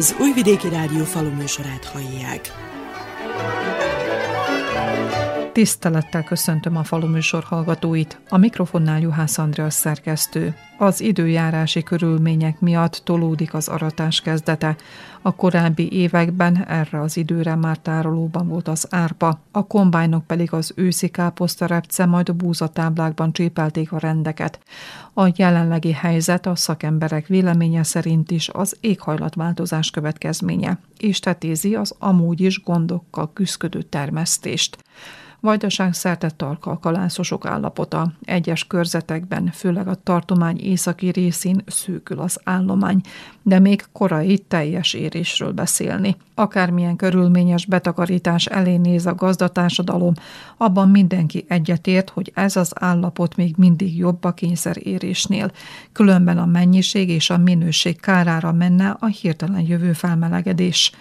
Az Újvidéki Rádió faluműsorát hallják. Tisztelettel köszöntöm a faluműsor hallgatóit. A mikrofonnál Juhász András szerkesztő. Az időjárási körülmények miatt tolódik az aratás kezdete. A korábbi években erre az időre már tárolóban volt az árpa, a kombájnok pedig az őszi káposztarepce, majd a búzatáblákban csépelték a rendeket. A jelenlegi helyzet a szakemberek véleménye szerint is az éghajlatváltozás következménye, és tetézi az amúgy is gondokkal küzdködő termesztést. Vajdaság szerte tarka a kalászosok állapota. Egyes körzetekben, főleg a tartomány északi részén szűkül az állomány, de még korai teljes érésről beszélni. Akármilyen körülményes betakarítás elé néz a gazdatársadalom, abban mindenki egyetért, hogy ez az állapot még mindig jobb a kényszerérésnél. Különben a mennyiség és a minőség kárára menne a hirtelen jövő felmelegedés.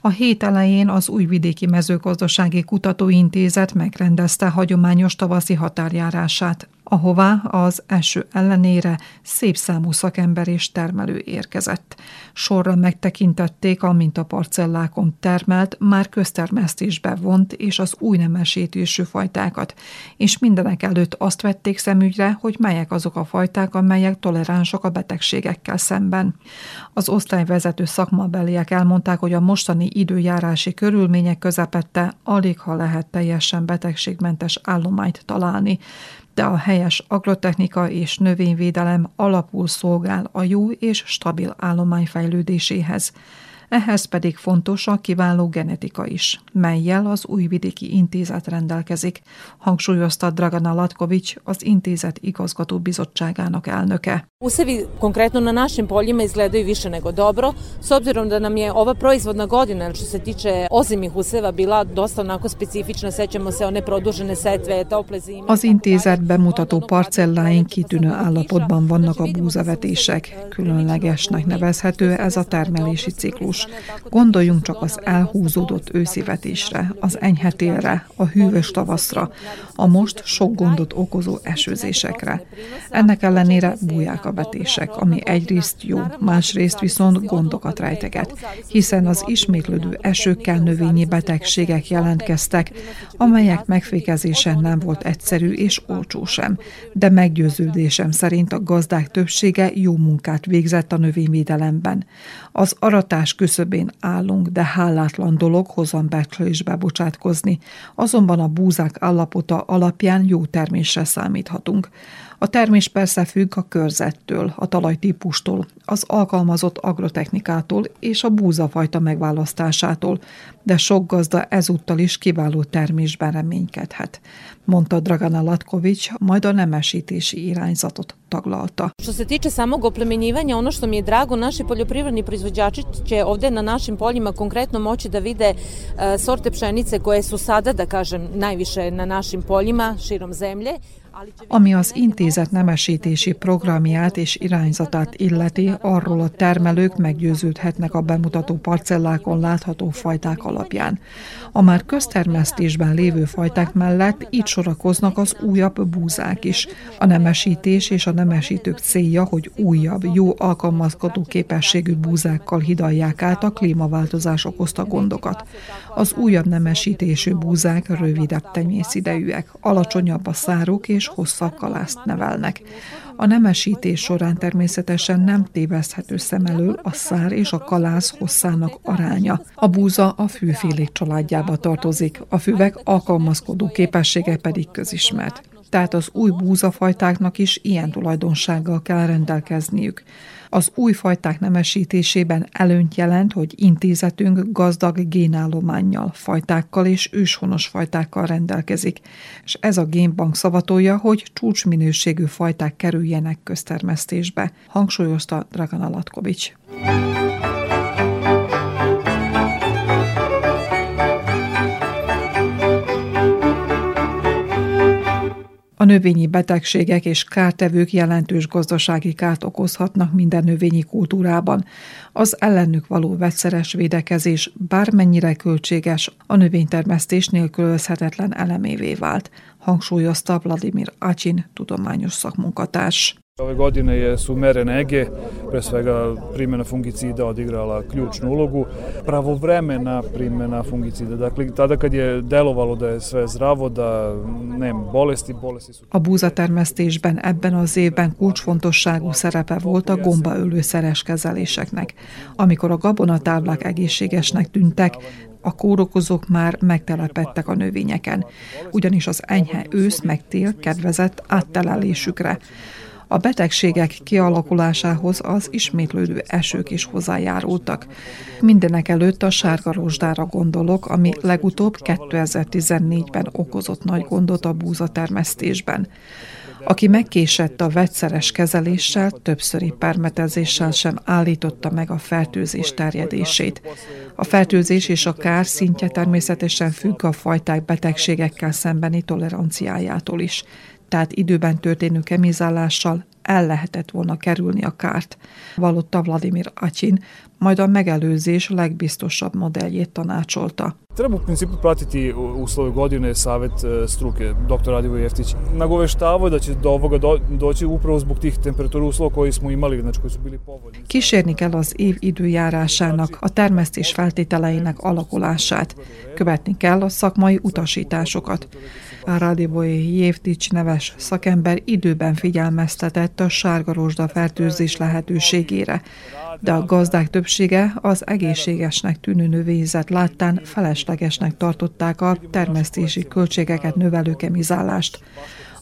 A hét elején az Újvidéki Mezőgazdasági Kutatóintézet megrendezte hagyományos tavaszi határjárását ahová az eső ellenére szép számú szakember és termelő érkezett. Sorra megtekintették, a parcellákon termelt, már köztermesztésbe vont és az új nemesítésű fajtákat, és mindenek előtt azt vették szemügyre, hogy melyek azok a fajták, amelyek toleránsak a betegségekkel szemben. Az osztályvezető szakmabeliek elmondták, hogy a mostani időjárási körülmények közepette alig ha lehet teljesen betegségmentes állományt találni, de a helyes agrotechnika és növényvédelem alapul szolgál a jó és stabil állomány fejlődéséhez. Ehhez pedig fontos a kiváló genetika is, melyel az Újvidéki Intézet rendelkezik, hangsúlyozta Dragana Latkovics, az intézet igazgató bizottságának elnöke. Usevi konkretno na našim poljima izgledaju više nego dobro, s obzirom da nam je ova proizvodna godina, što se tiče ozimih useva, bila dosta onako specifična, sećamo se one produžene setve, tople zime. Az intézet bemutató parcelláink kitűnő állapotban vannak a búzavetések. Különlegesnek nevezhető ez a termelési ciklus fontos. Gondoljunk csak az elhúzódott őszivetésre, az enyhetélre, a hűvös tavaszra, a most sok gondot okozó esőzésekre. Ennek ellenére búják a vetések, ami egyrészt jó, másrészt viszont gondokat rejteget, hiszen az ismétlődő esőkkel növényi betegségek jelentkeztek, amelyek megfékezése nem volt egyszerű és olcsó sem, de meggyőződésem szerint a gazdák többsége jó munkát végzett a növényvédelemben. Az aratás küszöbén állunk, de hálátlan dolog hozambecsülésbe bocsátkozni, azonban a búzák állapota alapján jó termésre számíthatunk. A termés persze függ a körzettől, a talajtípustól, az alkalmazott agrotechnikától és a búzafajta megválasztásától, de sok gazda ezúttal is kiváló termésben reménykedhet, mondta Dragana Latković, majd a nemesítési irányzatot taglalta. Što se tiče samog oplemenjivanja, ono što mi je drago, naši poljoprivredni proizvođači će ovde na našim poljima konkretno moći da vide uh, sorte pšenice koje su sada, da kažem, najviše na našim poljima širom zemlje. Ami az intézet nemesítési programját és irányzatát illeti, arról a termelők meggyőződhetnek a bemutató parcellákon látható fajták alapján. A már köztermesztésben lévő fajták mellett itt sorakoznak az újabb búzák is. A nemesítés és a nemesítők célja, hogy újabb, jó alkalmazkodó képességű búzákkal hidalják át a klímaváltozás okozta gondokat. Az újabb nemesítésű búzák rövidebb tenyészidejűek, alacsonyabb a száruk és hosszabb kalászt nevelnek. A nemesítés során természetesen nem téveszthető szem elől a szár és a kalász hosszának aránya. A búza a fűfélék családjába tartozik, a füvek alkalmazkodó képessége pedig közismert. Tehát az új búzafajtáknak is ilyen tulajdonsággal kell rendelkezniük. Az új fajták nemesítésében előnyt jelent, hogy intézetünk gazdag génállományjal, fajtákkal és őshonos fajtákkal rendelkezik, és ez a génbank szavatolja, hogy csúcsminőségű fajták kerüljenek köztermesztésbe, hangsúlyozta Dragan Alatkovics. Növényi betegségek és kártevők jelentős gazdasági kárt okozhatnak minden növényi kultúrában. Az ellenük való vegyszeres védekezés bármennyire költséges, a növénytermesztés nélkülözhetetlen elemévé vált, hangsúlyozta Vladimir Acsin tudományos szakmunkatárs. Ove godine su mere nege, pre svega primjena fungicida odigrala ključnu ulogu, pravovremena primjena fungicida. Dakle, tada kad je delovalo da je sve zdravo, da nem bolesti, bolesti su... A búzatermesztésben ebben az évben kulcsfontosságú szerepe volt a gombaölőszeres kezeléseknek. Amikor a gabonatáblák egészségesnek tűntek, a kórokozók már megtelepettek a növényeken, ugyanis az enyhe ősz meg tél kedvezett áttelelésükre. A betegségek kialakulásához az ismétlődő esők is hozzájárultak. Mindenek előtt a sárga rozsdára gondolok, ami legutóbb 2014-ben okozott nagy gondot a búzatermesztésben. Aki megkésett a vegyszeres kezeléssel, többszöri permetezéssel sem állította meg a fertőzés terjedését. A fertőzés és a kár szintje természetesen függ a fajták betegségekkel szembeni toleranciájától is tehát időben történő kemizálással el lehetett volna kerülni a kárt, vallotta Vladimir Acsin, majd a megelőzés legbiztosabb modelljét tanácsolta. Treba u principu pratiti uslove godine savet e, struke, dr. Radivoj Jeftić. Nagoveštavaju da će do ovoga do, doći upravo zbog tih temperatura uslova koji smo imali, znači koji su bili povoljni. Kísérni kell az év időjárásának, a termesztés feltételeinek alakulását. Követni kell a szakmai utasításokat. A Radivoj Jeftić neves szakember időben figyelmeztetett a sárgarosda fertőzés lehetőségére, de a gazdák többsége az egészségesnek tűnő növényzet láttán feleslegesnek tartották a termesztési költségeket növelő kemizálást.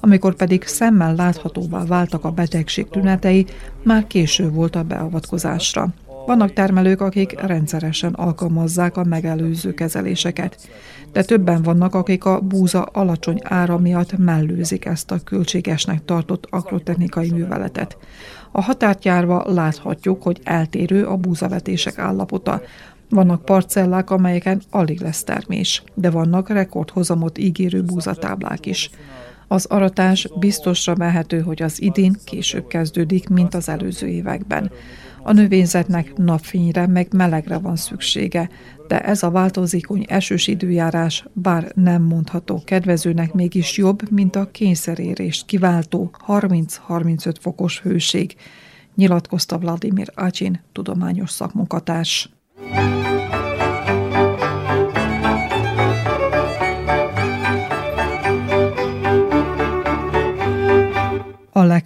Amikor pedig szemmel láthatóvá váltak a betegség tünetei, már késő volt a beavatkozásra. Vannak termelők, akik rendszeresen alkalmazzák a megelőző kezeléseket, de többen vannak, akik a búza alacsony ára miatt mellőzik ezt a költségesnek tartott agrotechnikai műveletet. A határt járva láthatjuk, hogy eltérő a búzavetések állapota. Vannak parcellák, amelyeken alig lesz termés, de vannak rekordhozamot ígérő búzatáblák is. Az aratás biztosra mehető, hogy az idén később kezdődik, mint az előző években. A növényzetnek napfényre meg melegre van szüksége, de ez a változékony esős időjárás bár nem mondható kedvezőnek mégis jobb, mint a kényszerérést kiváltó 30-35 fokos hőség, nyilatkozta Vladimir Acsin, tudományos szakmunkatárs. A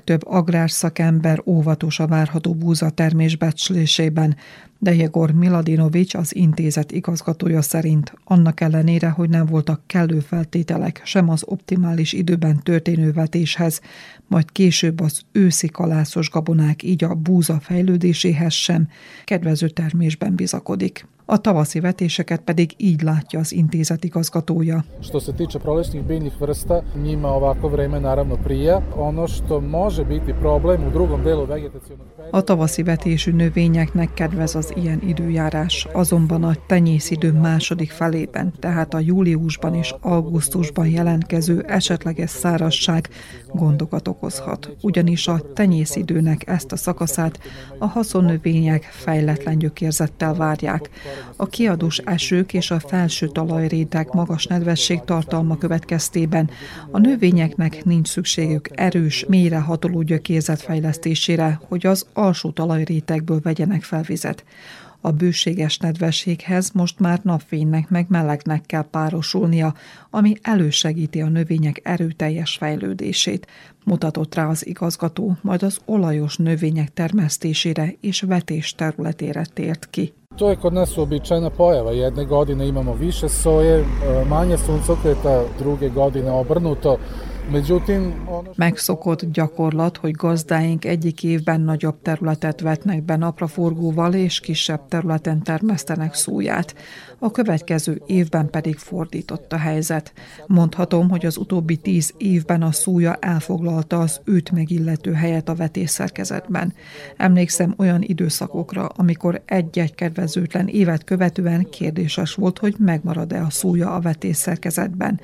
legtöbb agrárszakember óvatos a várható búzatermés becslésében, de Jegor Miladinovics, az intézet igazgatója szerint annak ellenére, hogy nem voltak kellő feltételek sem az optimális időben történő vetéshez, majd később az őszi kalászos gabonák így a búza fejlődéséhez sem, kedvező termésben bizakodik. A tavaszi vetéseket pedig így látja az intézet igazgatója. Što se tiče prolećnih biljnih vrsta, njima ovako vreme naravno prija. Ono što može biti problem u drugom delu vegetacionog A tavaszi vetésű növényeknek kedvez az ilyen időjárás, azonban a tenyészidő második felében, tehát a júliusban és augusztusban jelentkező esetleges szárazság gondokat okozhat, ugyanis a tenyészidőnek ezt a szakaszát a haszonnövények fejletlen gyökérzettel várják. A kiadós esők és a felső talajréteg magas nedvesség tartalma következtében a növényeknek nincs szükségük erős, mélyre hatoló gyökérzet fejlesztésére, hogy az alsó talajrétegből vegyenek fel vizet. A bőséges nedvességhez most már napfénynek meg melegnek kell párosulnia, ami elősegíti a növények erőteljes fejlődését, mutatott rá az igazgató, majd az olajos növények termesztésére és vetés területére tért ki. To je kod nas uobičajena pojava. Jedne godine imamo više soje, manje suncokreta, druge godine obrnuto. Megszokott gyakorlat, hogy gazdáink egyik évben nagyobb területet vetnek be napraforgóval, és kisebb területen termesztenek szóját. A következő évben pedig fordított a helyzet. Mondhatom, hogy az utóbbi tíz évben a szója elfoglalta az őt megillető helyet a vetésszerkezetben. Emlékszem olyan időszakokra, amikor egy-egy kedvezőtlen évet követően kérdéses volt, hogy megmarad-e a szója a vetésszerkezetben.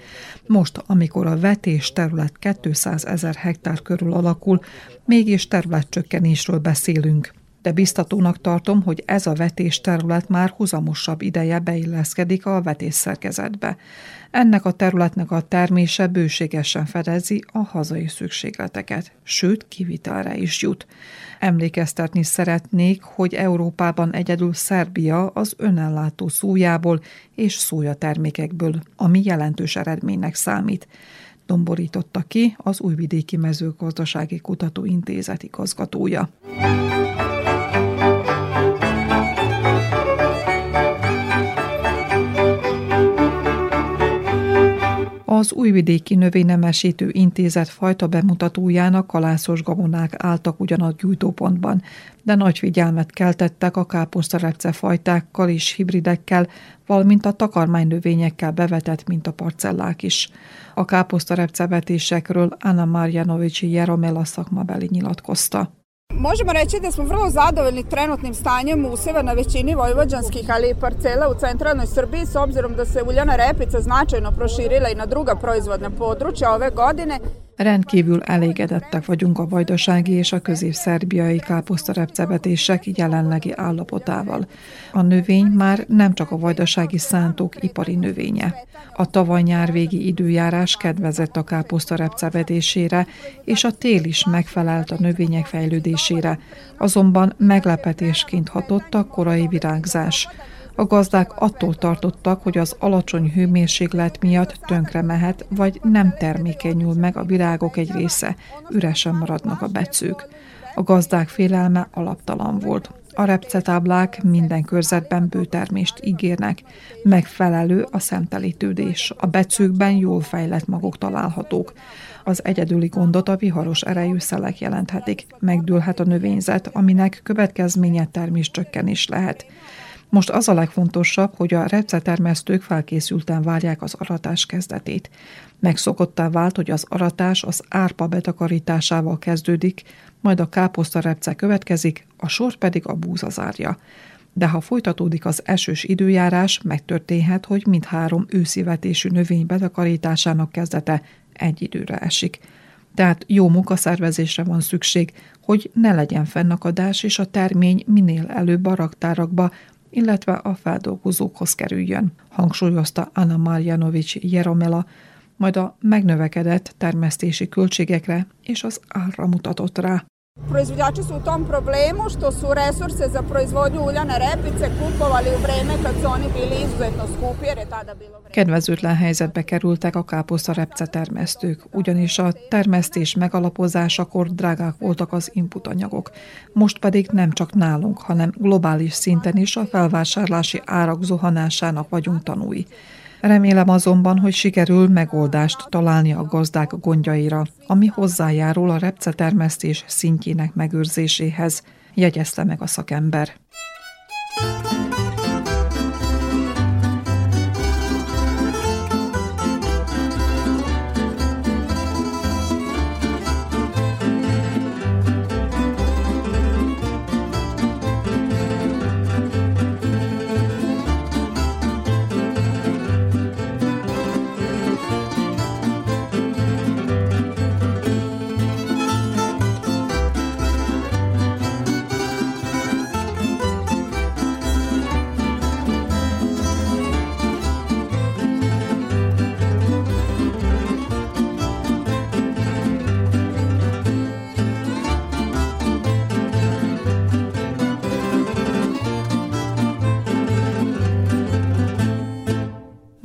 Most, amikor a vetés terület terület 200 ezer hektár körül alakul, mégis területcsökkenésről beszélünk. de biztatónak tartom, hogy ez a vetés terület már huzamosabb ideje beilleszkedik a vetészszerkezetbe. Ennek a területnek a termése bőségesen fedezi a hazai szükségleteket, sőt kivitelre is jut. Emlékeztetni szeretnék, hogy Európában egyedül Szerbia az önellátó szójából és szója termékekből, ami jelentős eredménynek számít domborította ki az Újvidéki Mezőgazdasági Kutatóintézet igazgatója. Az Újvidéki Növénynemesítő Intézet fajta bemutatójának kalászos gabonák álltak ugyan a gyújtópontban, de nagy figyelmet keltettek a káposztarepce fajtákkal és hibridekkel, valamint a takarmánynövényekkel bevetett mintaparcellák is. A káposztarepce vetésekről Anna Marjanovici Jeromela szakmabeli nyilatkozta. Možemo reći da smo vrlo zadovoljni trenutnim stanjem useva na većini vojvođanskih, ali i parcela u centralnoj Srbiji, s obzirom da se uljana repica značajno proširila i na druga proizvodna područja ove godine. Rendkívül elégedettek vagyunk a vajdasági és a közép-szerbiai káposztarepcevetések jelenlegi állapotával. A növény már nem csak a vajdasági szántók ipari növénye. A tavaly nyár végi időjárás kedvezett a káposztarepcevetésére, és a tél is megfelelt a növények fejlődésére, azonban meglepetésként hatott a korai virágzás. A gazdák attól tartottak, hogy az alacsony hőmérséklet miatt tönkre mehet, vagy nem termékenyül meg a virágok egy része, üresen maradnak a becők. A gazdák félelme alaptalan volt. A repcetáblák minden körzetben bőtermést ígérnek, megfelelő a szemtelítődés, a becőkben jól fejlett magok találhatók. Az egyedüli gondot a viharos erejű szelek jelenthetik, megdőlhet a növényzet, aminek következménye terméscsökkenés lehet. Most az a legfontosabb, hogy a repcetermesztők felkészülten várják az aratás kezdetét. Megszokottá vált, hogy az aratás az árpa betakarításával kezdődik, majd a káposzta repce következik, a sor pedig a búza zárja. De ha folytatódik az esős időjárás, megtörténhet, hogy mindhárom őszivetésű növény betakarításának kezdete egy időre esik. Tehát jó munkaszervezésre van szükség, hogy ne legyen fennakadás, és a termény minél előbb a raktárakba, illetve a feldolgozókhoz kerüljön, hangsúlyozta Anna Marjanovics Jeromela, majd a megnövekedett termesztési költségekre és az árra mutatott rá. Proizvođači su u tom problemu što su resurse za proizvodnju uljane repice kupovali u vreme kad su oni bili izuzetno skupi, jer je tada bilo vreme. Kedvezőtlen helyzetbe kerültek a káposzta repce termesztők, ugyanis a termesztés megalapozásakor drágák voltak az inputanyagok. Most pedig nem csak nálunk, hanem globális szinten is a felvásárlási árak zuhanásának vagyunk tanúi. Remélem azonban, hogy sikerül megoldást találni a gazdák gondjaira, ami hozzájárul a repcetermesztés szintjének megőrzéséhez, jegyezte meg a szakember.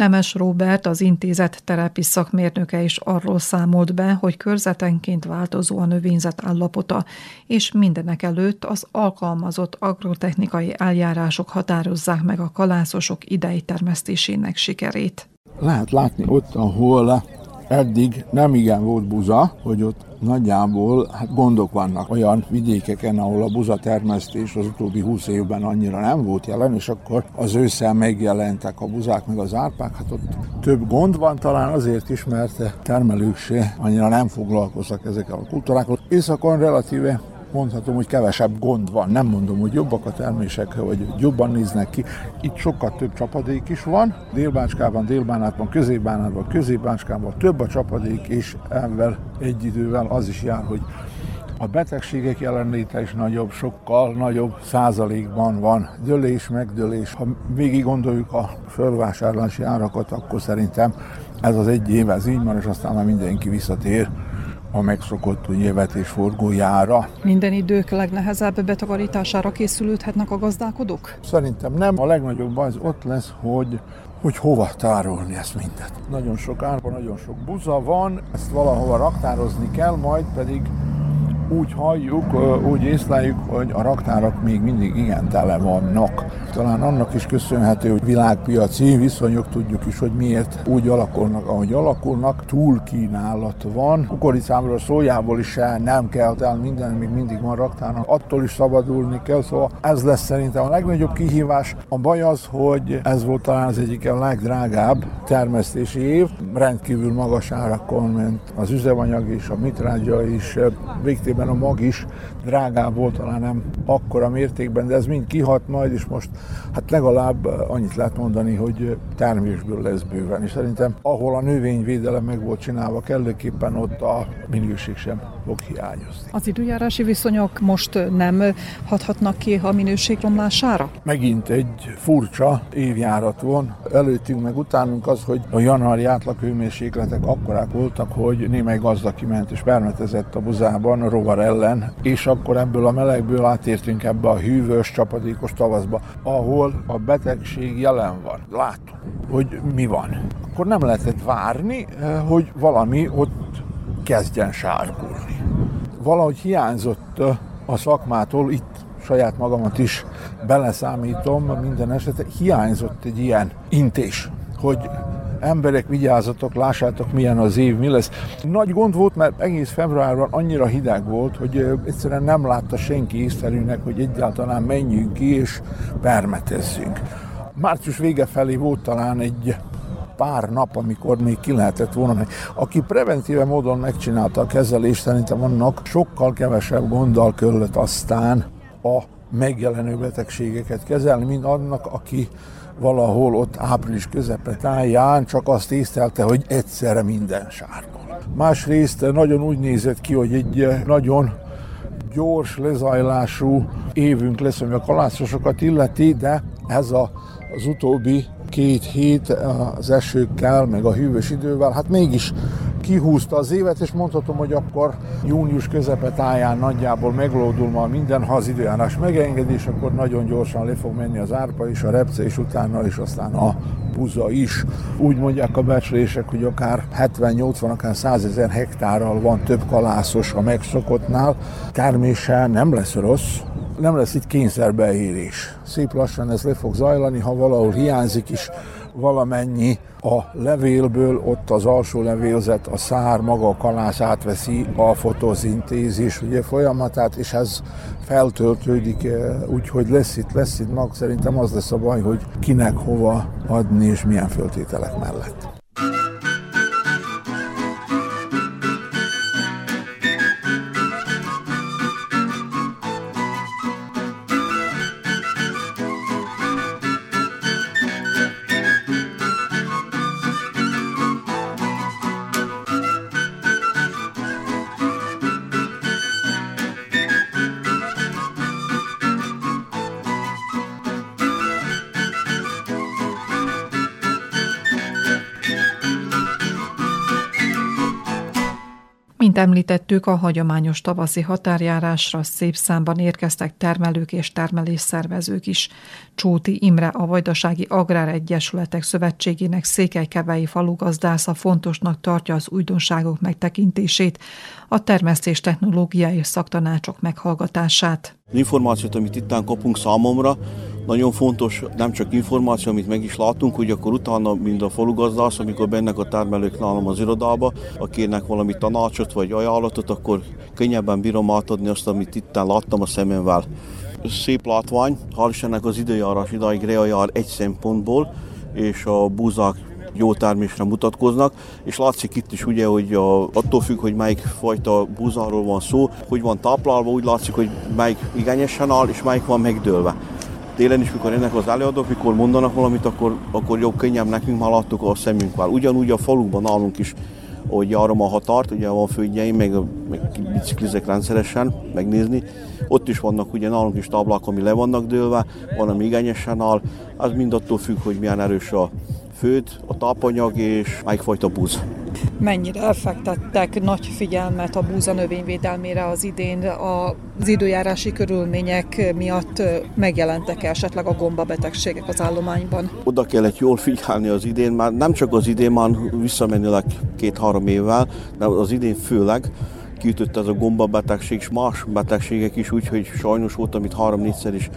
Nemes Róbert, az intézet terepi szakmérnöke is arról számolt be, hogy körzetenként változó a növényzet állapota, és mindenek előtt az alkalmazott agrotechnikai eljárások határozzák meg a kalászosok idei termesztésének sikerét. Lehet látni ott, ahol eddig nem igen volt buza, hogy ott nagyjából hát gondok vannak olyan vidékeken, ahol a buza termesztés az utóbbi 20 évben annyira nem volt jelen, és akkor az ősszel megjelentek a buzák meg az árpák, hát ott több gond van talán azért is, mert termelők se annyira nem foglalkoznak ezekkel a kultúrákkal. Északon relatíve mondhatom, hogy kevesebb gond van. Nem mondom, hogy jobbak a termések, vagy jobban néznek ki. Itt sokkal több csapadék is van. Délbácskában, Délbánátban, Középbánátban, Középbácskában több a csapadék, és ebben egy idővel az is jár, hogy A betegségek jelenléte is nagyobb, sokkal nagyobb százalékban van dőlés, megdőlés. Ha végig gondoljuk a fölvásárlási árakat, akkor szerintem ez az egy év, ez így van, és aztán már mindenki visszatér a megszokott ugye, vetésforgójára. Minden idők legnehezebb betakarítására készülődhetnek a gazdálkodók? Szerintem nem. A legnagyobb baj az ott lesz, hogy hogy hova tárolni ezt mindet. Nagyon sok árva, nagyon sok buza van, ezt valahova raktározni kell, majd pedig úgy halljuk, úgy észleljük, hogy a raktárak még mindig igen tele vannak. Talán annak is köszönhető, hogy világpiaci viszonyok tudjuk is, hogy miért úgy alakulnak, ahogy alakulnak. Túl kínálat van. Kukoricámról, szójából is nem kell, tehát minden még mindig van raktárnak. Attól is szabadulni kell, szóval ez lesz szerintem a legnagyobb kihívás. A baj az, hogy ez volt talán az egyik a legdrágább termesztési év. Rendkívül magas árakon ment az üzemanyag is, a mitrágya is, végtében a mag is drágább volt, talán nem akkora mértékben, de ez mind kihat majd, és most hát legalább annyit lehet mondani, hogy termésből lesz bőven, és szerintem ahol a növényvédelem meg volt csinálva kellőképpen, ott a minőség sem fog hiányozni. Az időjárási viszonyok most nem hathatnak ki a minőség romlására? Megint egy furcsa évjárat van. Előttünk meg utánunk az, hogy a januári átlaghőmérsékletek akkorák voltak, hogy némely gazda kiment és permetezett a buzában a rovar ellen, és akkor ebből a melegből átértünk ebbe a hűvös, csapadékos tavaszba, ahol a betegség jelen van. Látom, hogy mi van. Akkor nem lehetett várni, eh, hogy valami ott kezdjen sárgulni. Valahogy hiányzott a szakmától, itt saját magamat is beleszámítom minden esetre, hiányzott egy ilyen intés, hogy emberek, vigyázzatok, lássátok milyen az év, mi lesz. Nagy gond volt, mert egész februárban annyira hideg volt, hogy egyszerűen nem látta senki észszerűnek, hogy egyáltalán menjünk ki és permetezzünk. Március vége felé volt talán egy pár nap, amikor még ki lehetett volna. Aki preventíve módon megcsinálta a kezelést, szerintem annak sokkal kevesebb gonddal kellett aztán a megjelenő betegségeket kezelni, mint annak, aki valahol ott április közepe táján csak azt észlelte, hogy egyszerre minden sárgul. Másrészt nagyon úgy nézett ki, hogy egy nagyon gyors lezajlású évünk lesz, ami a kalászosokat illeti, de ez a, az utóbbi két hét az esőkkel, meg a hűvös idővel, hát mégis kihúzta az évet, és mondhatom, hogy akkor június közepe táján nagyjából meglódul ma minden, ha az időjárás megengedés, akkor nagyon gyorsan le fog menni az árpa és a repce, és utána is aztán a buza is. Úgy mondják a becslések, hogy akár 70-80, akár 100 ezer hektárral van több kalászos a megszokottnál. Termése nem lesz rossz, nem lesz itt kényszerbeérés. Szép lassan ez le fog zajlani, ha valahol hiányzik is valamennyi a levélből, ott az alsó levélzet, a szár, maga a kalász átveszi a fotozintézis ugye, folyamatát, és ez feltöltődik, úgyhogy lesz itt, lesz itt mag, szerintem az lesz a baj, hogy kinek hova adni és milyen föltételek mellett. Mint említettük, a hagyományos tavaszi határjárásra szép számban érkeztek termelők és termelésszervezők is. Csóti Imre, a Vajdasági Agrár Egyesületek Szövetségének székelykevei falugazdásza fontosnak tartja az újdonságok megtekintését, a termesztés technológiai szaktanácsok meghallgatását. Az információt, amit itt kapunk számomra, nagyon fontos, nem csak információ, amit meg is látunk, hogy akkor utána, mint a falugazdász, amikor bennek a termelők nálam az irodába, a kérnek valami tanácsot vagy ajánlatot, akkor könnyebben bírom átadni azt, amit itt láttam a szememvel. Szép látvány, hál' Istennek az időjárás idáig jár egy szempontból, és a búzák jó termésre mutatkoznak, és látszik itt is ugye, hogy a, attól függ, hogy melyik fajta búzáról van szó, hogy van táplálva, úgy látszik, hogy melyik igényesen áll, és melyik van megdőlve télen is, mikor ennek az előadók, mikor mondanak valamit, akkor, akkor jobb, könnyebb nekünk, már láttuk a szemünkkel. Ugyanúgy a faluban nálunk is ahogy járom a határt, ugye van földjeim, meg, meg biciklizek rendszeresen megnézni. Ott is vannak ugye nálunk is táblák, ami le vannak dőlve, van, ami igényesen áll. Az mind attól függ, hogy milyen erős a föld, a tápanyag és melyik fajta búz. Mennyire elfektettek nagy figyelmet a búza növényvédelmére az idén az időjárási körülmények miatt megjelentek -e esetleg a gombabetegségek az állományban? Oda kellett jól figyelni az idén, már nem csak az idén, már visszamenőleg két-három évvel, de az idén főleg, kiütött ez a gombabetegség, és más betegségek is, úgyhogy sajnos volt, amit három-négyszer is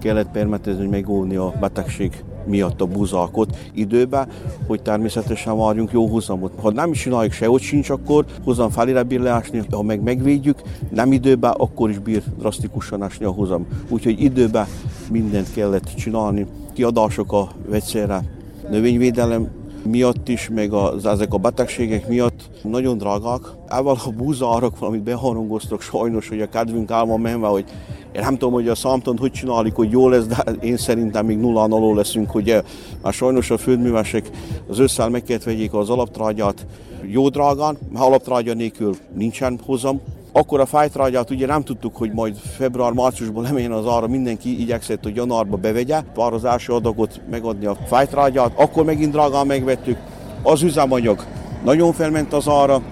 kellett permetezni, hogy megóvni a betegség miatt a buzalkot időbe, hogy természetesen várjunk jó húzamot. Ha nem is csináljuk se, hogy sincs, akkor húzam felére bír leásni, ha meg megvédjük, nem időbe, akkor is bír drasztikusan ásni a húzam. Úgyhogy időbe mindent kellett csinálni. Kiadások a vegyszerre, növényvédelem miatt is, meg az, ezek a betegségek miatt nagyon drágák. Evel a búza valamit beharangoztak sajnos, hogy a kedvünk álma menve, hogy én nem tudom, hogy a számton hogy csináljuk, hogy jó lesz, de én szerintem még nullán alól leszünk, hogy már sajnos a földművesek az összel meg kellett vegyék az alaptrágyát jó drágán, mert alaptrágya nélkül nincsen hozam, akkor a fájtrágyát ugye nem tudtuk, hogy majd február-márciusban lemenjen az ára, mindenki igyekszett, hogy januárba bevegye, pár az első adagot megadni a fájtrágyát, akkor megint drágán megvettük. Az üzemanyag nagyon felment az ára,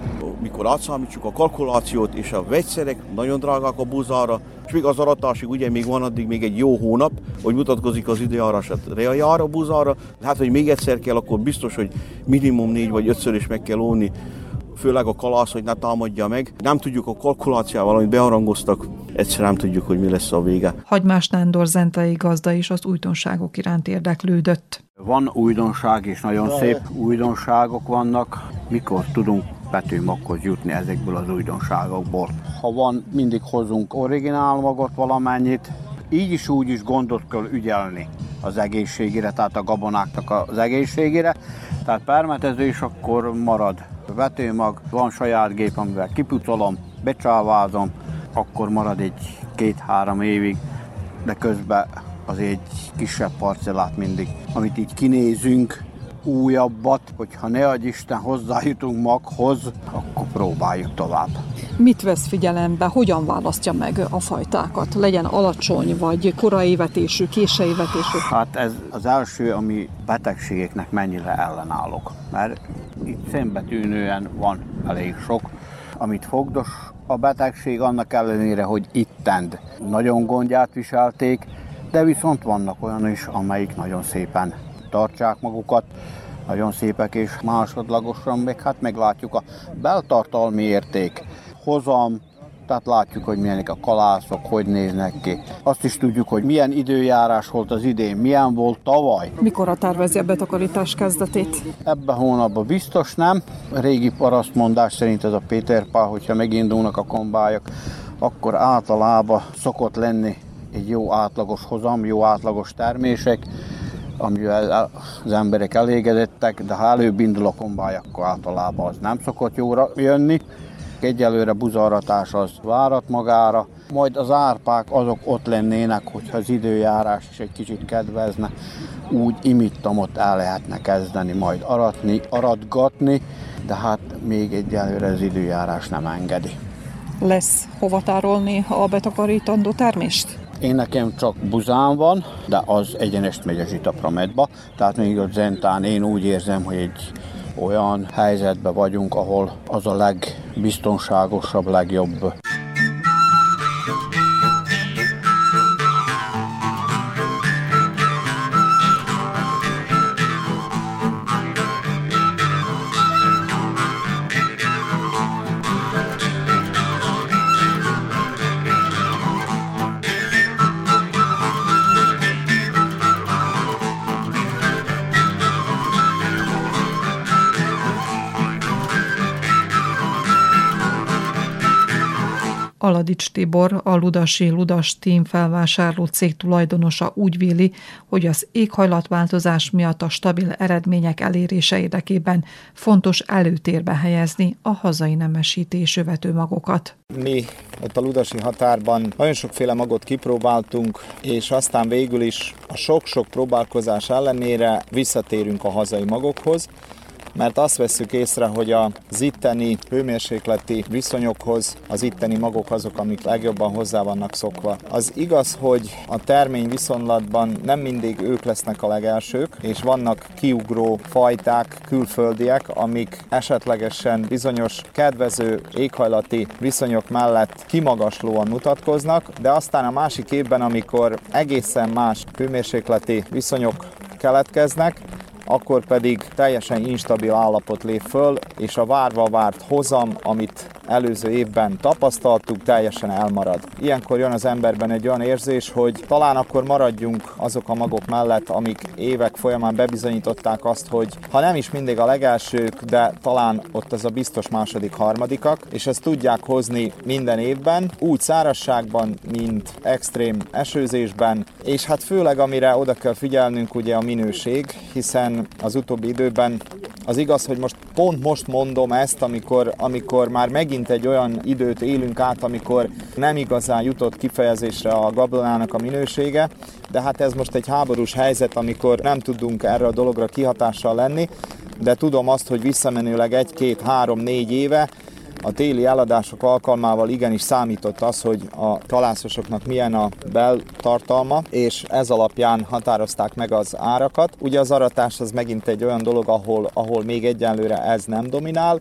mikor átszámítsuk a kalkulációt és a vegyszerek, nagyon drágák a búzára, és még az aratásig ugye még van addig még egy jó hónap, hogy mutatkozik az időjárás a búzára, hát hogy még egyszer kell, akkor biztos, hogy minimum négy vagy ötször is meg kell óni főleg a kalász, hogy ne támadja meg. Nem tudjuk a kalkulációval, amit beharangoztak, egyszer nem tudjuk, hogy mi lesz a vége. Hagymás Nándor zentai gazda is az újdonságok iránt érdeklődött. Van újdonság, és nagyon szép újdonságok vannak. Mikor tudunk betűmaghoz jutni ezekből az újdonságokból. Ha van, mindig hozunk originál magot valamennyit, így is úgy is gondot kell ügyelni az egészségére, tehát a gabonáknak az egészségére. Tehát permetező is akkor marad vetőmag, van saját gép, amivel kipucolom, becsávázom, akkor marad egy két-három évig, de közben az egy kisebb parcellát mindig, amit így kinézünk, újabbat, hogyha ne adj Isten hozzájutunk maghoz, akkor próbáljuk tovább. Mit vesz figyelembe, hogyan választja meg a fajtákat? Legyen alacsony, vagy korai vetésű, késői vetésű? Hát ez az első, ami betegségeknek mennyire ellenállok. Mert itt szembetűnően van elég sok, amit fogdos a betegség, annak ellenére, hogy ittend nagyon gondját viselték, de viszont vannak olyan is, amelyik nagyon szépen tartsák magukat, nagyon szépek és másodlagosan, meg hát meglátjuk a beltartalmi érték, hozam, tehát látjuk, hogy milyenek a kalászok, hogy néznek ki. Azt is tudjuk, hogy milyen időjárás volt az idén, milyen volt tavaly. Mikor a tervezi a betakarítás kezdetét? Ebben hónapban biztos nem. A régi parasztmondás szerint ez a Péter Pál, hogyha megindulnak a kombályok, akkor általában szokott lenni egy jó átlagos hozam, jó átlagos termések, amivel az emberek elégedettek, de ha előbb indul a kombály, akkor általában az nem szokott jóra jönni. Egyelőre buzaratás az várat magára, majd az árpák azok ott lennének, hogyha az időjárás is egy kicsit kedvezne, úgy imittamot el lehetne kezdeni majd aratni, aratgatni, de hát még egyelőre az időjárás nem engedi. Lesz hova tárolni a betakarítandó termést? Én nekem csak buzán van, de az egyenest megy a zsitapramedba, tehát még a zentán én úgy érzem, hogy egy olyan helyzetben vagyunk, ahol az a legbiztonságosabb, legjobb Aladics Tibor, a Ludasi Ludas Team felvásárló cég tulajdonosa úgy véli, hogy az éghajlatváltozás miatt a stabil eredmények elérése érdekében fontos előtérbe helyezni a hazai nemesítésű vetőmagokat. Mi ott a Ludasi határban nagyon sokféle magot kipróbáltunk, és aztán végül is a sok-sok próbálkozás ellenére visszatérünk a hazai magokhoz, mert azt veszük észre, hogy az itteni hőmérsékleti viszonyokhoz az itteni magok azok, amik legjobban hozzá vannak szokva. Az igaz, hogy a termény viszonylatban nem mindig ők lesznek a legelsők, és vannak kiugró fajták, külföldiek, amik esetlegesen bizonyos kedvező éghajlati viszonyok mellett kimagaslóan mutatkoznak, de aztán a másik évben, amikor egészen más hőmérsékleti viszonyok keletkeznek, akkor pedig teljesen instabil állapot lép föl, és a várva várt hozam, amit előző évben tapasztaltuk, teljesen elmarad. Ilyenkor jön az emberben egy olyan érzés, hogy talán akkor maradjunk azok a magok mellett, amik évek folyamán bebizonyították azt, hogy ha nem is mindig a legelsők, de talán ott az a biztos második, harmadikak, és ezt tudják hozni minden évben, úgy szárazságban, mint extrém esőzésben, és hát főleg amire oda kell figyelnünk ugye a minőség, hiszen az utóbbi időben az igaz, hogy most pont most mondom ezt, amikor, amikor már megint egy olyan időt élünk át, amikor nem igazán jutott kifejezésre a gabonának a minősége, de hát ez most egy háborús helyzet, amikor nem tudunk erre a dologra kihatással lenni, de tudom azt, hogy visszamenőleg egy, két, három, négy éve a téli eladások alkalmával igenis számított az, hogy a kalászosoknak milyen a beltartalma, és ez alapján határozták meg az árakat. Ugye az aratás az megint egy olyan dolog, ahol, ahol még egyenlőre ez nem dominál,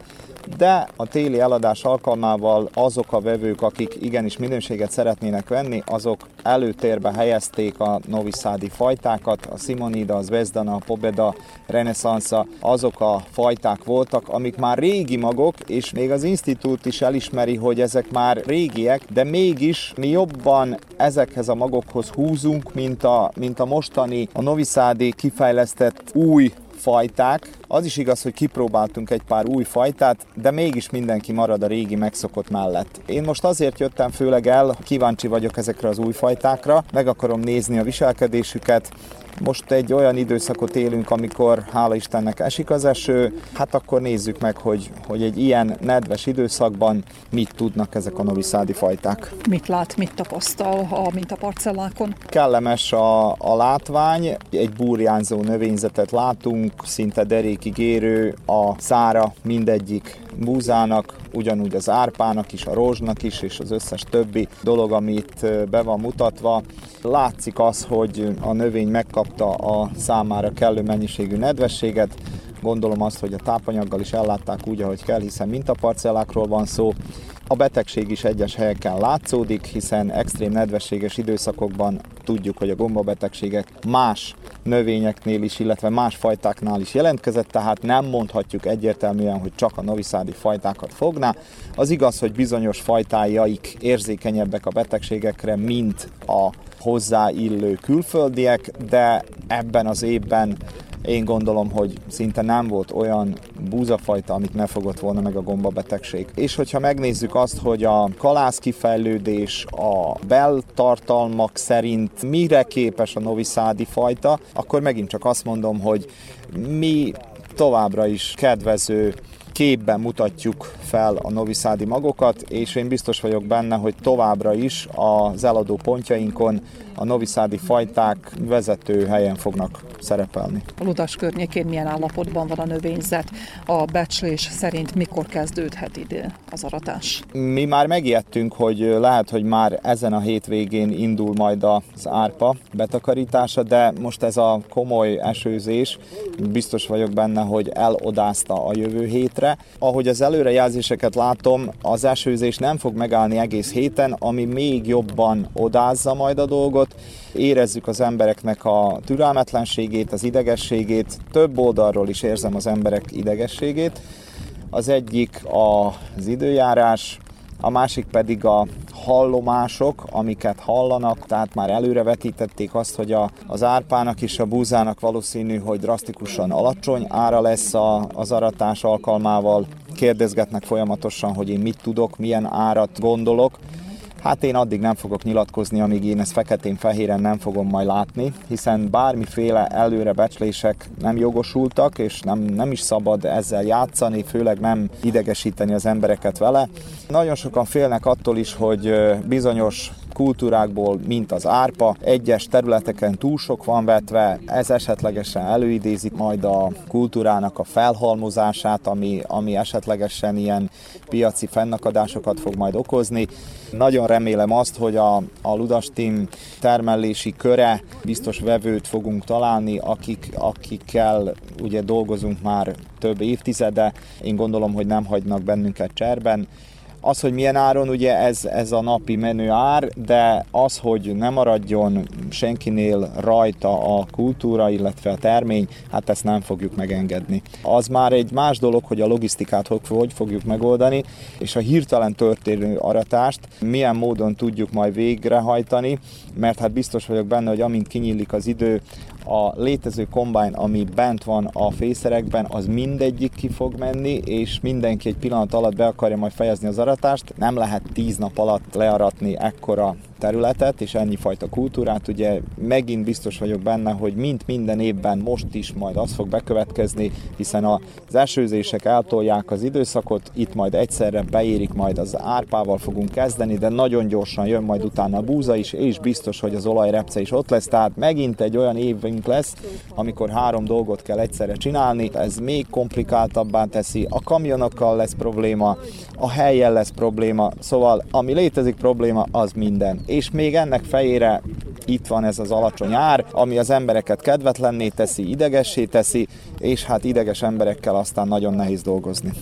de a téli eladás alkalmával azok a vevők, akik igenis minőséget szeretnének venni, azok előtérbe helyezték a noviszádi fajtákat, a Simonida, a Zvezdana, a Pobeda, Renesansa, azok a fajták voltak, amik már régi magok, és még az institút is elismeri, hogy ezek már régiek, de mégis mi jobban ezekhez a magokhoz húzunk, mint a, mint a mostani, a noviszádi kifejlesztett új fajták. Az is igaz, hogy kipróbáltunk egy pár új fajtát, de mégis mindenki marad a régi megszokott mellett. Én most azért jöttem főleg el, kíváncsi vagyok ezekre az új fajtákra, meg akarom nézni a viselkedésüket, most egy olyan időszakot élünk, amikor hála Istennek esik az eső, hát akkor nézzük meg, hogy, hogy egy ilyen nedves időszakban mit tudnak ezek a noviszádi fajták. Mit lát, mit tapasztal a mintaparcellákon? Kellemes a, a látvány, egy burjánzó növényzetet látunk, szinte derékig érő a szára mindegyik búzának, ugyanúgy az árpának is, a rózsnak is, és az összes többi dolog, amit be van mutatva. Látszik az, hogy a növény megkapta a számára kellő mennyiségű nedvességet, gondolom azt, hogy a tápanyaggal is ellátták úgy, ahogy kell, hiszen mintaparcellákról van szó. A betegség is egyes helyeken látszódik, hiszen extrém nedvességes időszakokban tudjuk, hogy a gombabetegségek más növényeknél is, illetve más fajtáknál is jelentkezett, tehát nem mondhatjuk egyértelműen, hogy csak a noviszádi fajtákat fogná. Az igaz, hogy bizonyos fajtájaik érzékenyebbek a betegségekre, mint a hozzáillő külföldiek, de ebben az évben én gondolom, hogy szinte nem volt olyan búzafajta, amit ne fogott volna meg a gombabetegség. És hogyha megnézzük azt, hogy a kalász kifejlődés a beltartalmak szerint mire képes a noviszádi fajta, akkor megint csak azt mondom, hogy mi továbbra is kedvező képben mutatjuk fel a noviszádi magokat, és én biztos vagyok benne, hogy továbbra is az eladó pontjainkon a noviszádi fajták vezető helyen fognak szerepelni. A Ludas környékén milyen állapotban van a növényzet? A becslés szerint mikor kezdődhet ide az aratás? Mi már megijedtünk, hogy lehet, hogy már ezen a hétvégén indul majd az árpa betakarítása, de most ez a komoly esőzés, biztos vagyok benne, hogy elodázta a jövő hétre. Ahogy az előrejelzéseket látom, az esőzés nem fog megállni egész héten, ami még jobban odázza majd a dolgot, érezzük az embereknek a türelmetlenségét, az idegességét, több oldalról is érzem az emberek idegességét. Az egyik az időjárás, a másik pedig a hallomások, amiket hallanak, tehát már előre vetítették azt, hogy a, az árpának és a búzának valószínű, hogy drasztikusan alacsony ára lesz a, az aratás alkalmával. Kérdezgetnek folyamatosan, hogy én mit tudok, milyen árat gondolok. Hát én addig nem fogok nyilatkozni, amíg én ezt feketén-fehéren nem fogom majd látni, hiszen bármiféle előre becslések nem jogosultak, és nem, nem is szabad ezzel játszani, főleg nem idegesíteni az embereket vele. Nagyon sokan félnek attól is, hogy bizonyos kultúrákból, mint az árpa. Egyes területeken túl sok van vetve, ez esetlegesen előidézik majd a kultúrának a felhalmozását, ami, ami esetlegesen ilyen piaci fennakadásokat fog majd okozni. Nagyon remélem azt, hogy a, a Ludas termelési köre biztos vevőt fogunk találni, akik, akikkel ugye dolgozunk már több évtizede. Én gondolom, hogy nem hagynak bennünket cserben. Az, hogy milyen áron, ugye ez, ez a napi menő ár, de az, hogy nem maradjon senkinél rajta a kultúra, illetve a termény, hát ezt nem fogjuk megengedni. Az már egy más dolog, hogy a logisztikát hogy fogjuk megoldani, és a hirtelen történő aratást milyen módon tudjuk majd végrehajtani, mert hát biztos vagyok benne, hogy amint kinyílik az idő, a létező kombány, ami bent van a fészerekben, az mindegyik ki fog menni, és mindenki egy pillanat alatt be akarja majd fejezni az aratást. Nem lehet tíz nap alatt learatni ekkora területet és ennyi fajta kultúrát. Ugye megint biztos vagyok benne, hogy mint minden évben most is majd az fog bekövetkezni, hiszen az esőzések eltolják az időszakot, itt majd egyszerre beérik, majd az árpával fogunk kezdeni, de nagyon gyorsan jön majd utána a búza is, és biztos, hogy az olajrepce is ott lesz, tehát megint egy olyan évünk lesz, amikor három dolgot kell egyszerre csinálni, ez még komplikáltabbá teszi, a kamionokkal lesz probléma, a helyen lesz probléma, szóval ami létezik probléma, az minden és még ennek fejére itt van ez az alacsony ár, ami az embereket kedvetlenné teszi, idegessé teszi, és hát ideges emberekkel aztán nagyon nehéz dolgozni.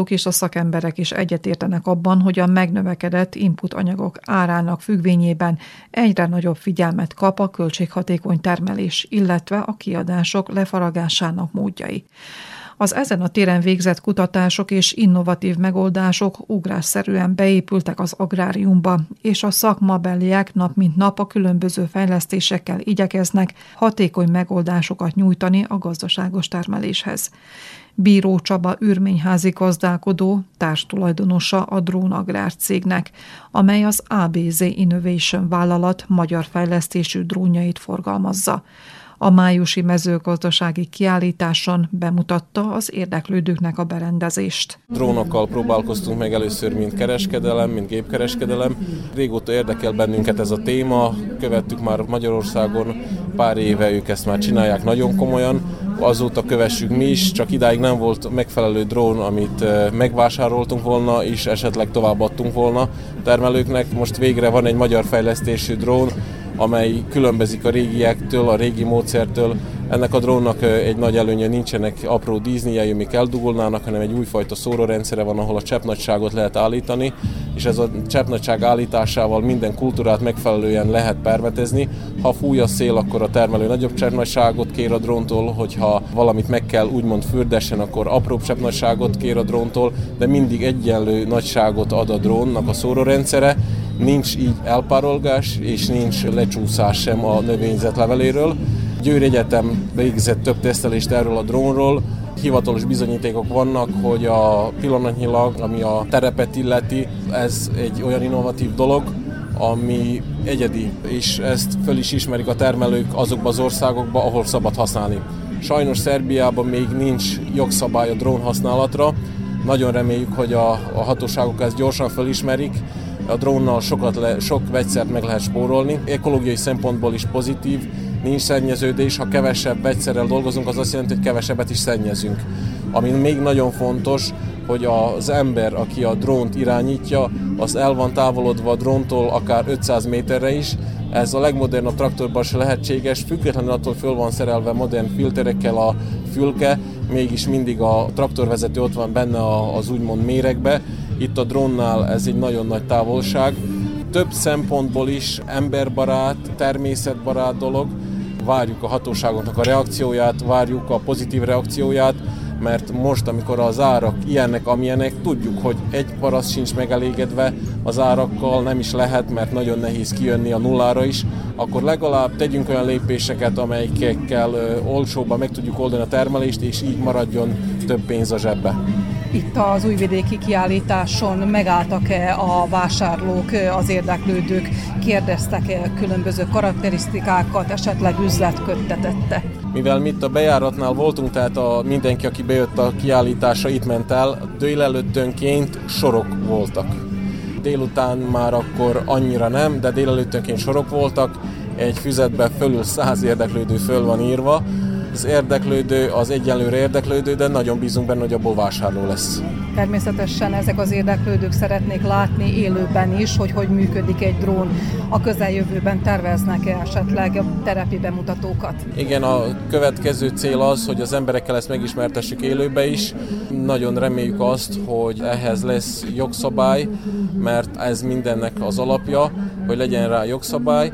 Gazdálkodók és a szakemberek is egyetértenek abban, hogy a megnövekedett input anyagok árának függvényében egyre nagyobb figyelmet kap a költséghatékony termelés, illetve a kiadások lefaragásának módjai. Az ezen a téren végzett kutatások és innovatív megoldások ugrásszerűen beépültek az agráriumba, és a szakmabeliek nap mint nap a különböző fejlesztésekkel igyekeznek hatékony megoldásokat nyújtani a gazdaságos termeléshez. Bíró Csaba űrményházi gazdálkodó, társtulajdonosa a Drón Agrár cégnek, amely az ABZ Innovation vállalat magyar fejlesztésű drónjait forgalmazza. A májusi mezőgazdasági kiállításon bemutatta az érdeklődőknek a berendezést. Drónokkal próbálkoztunk meg először, mint kereskedelem, mint gépkereskedelem. Régóta érdekel bennünket ez a téma, követtük már Magyarországon, pár éve ők ezt már csinálják nagyon komolyan, azóta kövessük mi is, csak idáig nem volt megfelelő drón, amit megvásároltunk volna, és esetleg továbbadtunk volna termelőknek. Most végre van egy magyar fejlesztésű drón, amely különbözik a régiektől, a régi módszertől. Ennek a drónnak egy nagy előnye nincsenek apró díszniai, amik eldugulnának, hanem egy újfajta szórórendszere van, ahol a cseppnagyságot lehet állítani, és ez a cseppnagyság állításával minden kultúrát megfelelően lehet permetezni. Ha fúj a szél, akkor a termelő nagyobb cseppnagyságot kér a dróntól, hogyha valamit meg kell úgymond fürdessen, akkor apróbb cseppnagyságot kér a dróntól, de mindig egyenlő nagyságot ad a drónnak a szórórendszere, nincs így elpárolgás, és nincs lecsúszás sem a növényzet leveléről. Győr Egyetem végzett több tesztelést erről a drónról, hivatalos bizonyítékok vannak, hogy a pillanatnyilag, ami a terepet illeti, ez egy olyan innovatív dolog, ami egyedi, és ezt föl is ismerik a termelők azokba az országokba, ahol szabad használni. Sajnos Szerbiában még nincs jogszabály a drón használatra, nagyon reméljük, hogy a, a hatóságok ezt gyorsan felismerik, a drónnal sokat le, sok vegyszert meg lehet spórolni. Ekológiai szempontból is pozitív, nincs szennyeződés, ha kevesebb vegyszerrel dolgozunk, az azt jelenti, hogy kevesebbet is szennyezünk. Ami még nagyon fontos, hogy az ember, aki a drónt irányítja, az el van távolodva a dróntól akár 500 méterre is, ez a legmodernabb traktorban se lehetséges, függetlenül attól föl van szerelve modern filterekkel a fülke, mégis mindig a traktorvezető ott van benne az úgymond méregbe. Itt a drónnál ez egy nagyon nagy távolság, több szempontból is emberbarát, természetbarát dolog. Várjuk a hatóságoknak a reakcióját, várjuk a pozitív reakcióját, mert most, amikor az árak ilyenek, amilyenek, tudjuk, hogy egy paraszt sincs megelégedve az árakkal, nem is lehet, mert nagyon nehéz kijönni a nullára is, akkor legalább tegyünk olyan lépéseket, amelyekkel olcsóban meg tudjuk oldani a termelést, és így maradjon több pénz a zsebbe. Itt az újvidéki kiállításon megálltak-e a vásárlók, az érdeklődők, kérdeztek-e különböző karakterisztikákat, esetleg üzlet köttetette? Mivel mi itt a bejáratnál voltunk, tehát a, mindenki, aki bejött a kiállításra, itt ment el, délelőttönként sorok voltak. Délután már akkor annyira nem, de délelőttönként sorok voltak, egy füzetbe fölül száz érdeklődő föl van írva, az érdeklődő az egyenlőre érdeklődő, de nagyon bízunk benne, hogy abból vásárló lesz. Természetesen ezek az érdeklődők szeretnék látni élőben is, hogy hogy működik egy drón. A közeljövőben terveznek-e esetleg terepi bemutatókat? Igen, a következő cél az, hogy az emberekkel ezt megismertessük élőbe is. Nagyon reméljük azt, hogy ehhez lesz jogszabály, mert ez mindennek az alapja, hogy legyen rá jogszabály.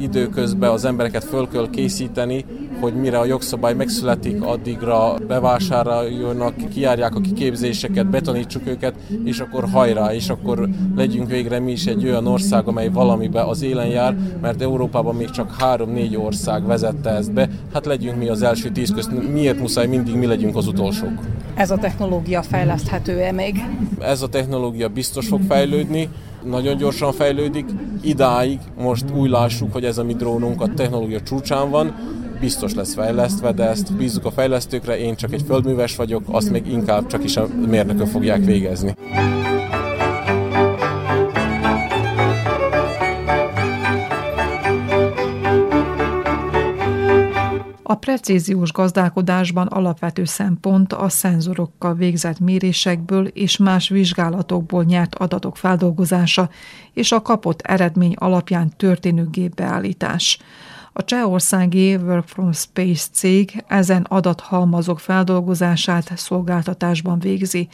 Időközben az embereket föl kell készíteni, hogy mire a jogszabály megszületik, addigra bevásároljanak, kiárják a kiképzéseket, betanítsuk őket, és akkor hajrá, és akkor legyünk végre mi is egy olyan ország, amely valamibe az élen jár, mert Európában még csak három-négy ország vezette ezt be, hát legyünk mi az első tíz közt, miért muszáj mindig mi legyünk az utolsók? Ez a technológia fejleszthető-e még? Ez a technológia biztos fog fejlődni, nagyon gyorsan fejlődik. Idáig most úgy lássuk, hogy ez a mi drónunk a technológia csúcsán van, biztos lesz fejlesztve, de ezt bízunk a fejlesztőkre, én csak egy földműves vagyok, azt még inkább csak is a mérnökök fogják végezni. A precíziós gazdálkodásban alapvető szempont a szenzorokkal végzett mérésekből és más vizsgálatokból nyert adatok feldolgozása és a kapott eredmény alapján történő gépbeállítás. A csehországi Work from Space cég ezen adathalmazok feldolgozását szolgáltatásban végzi,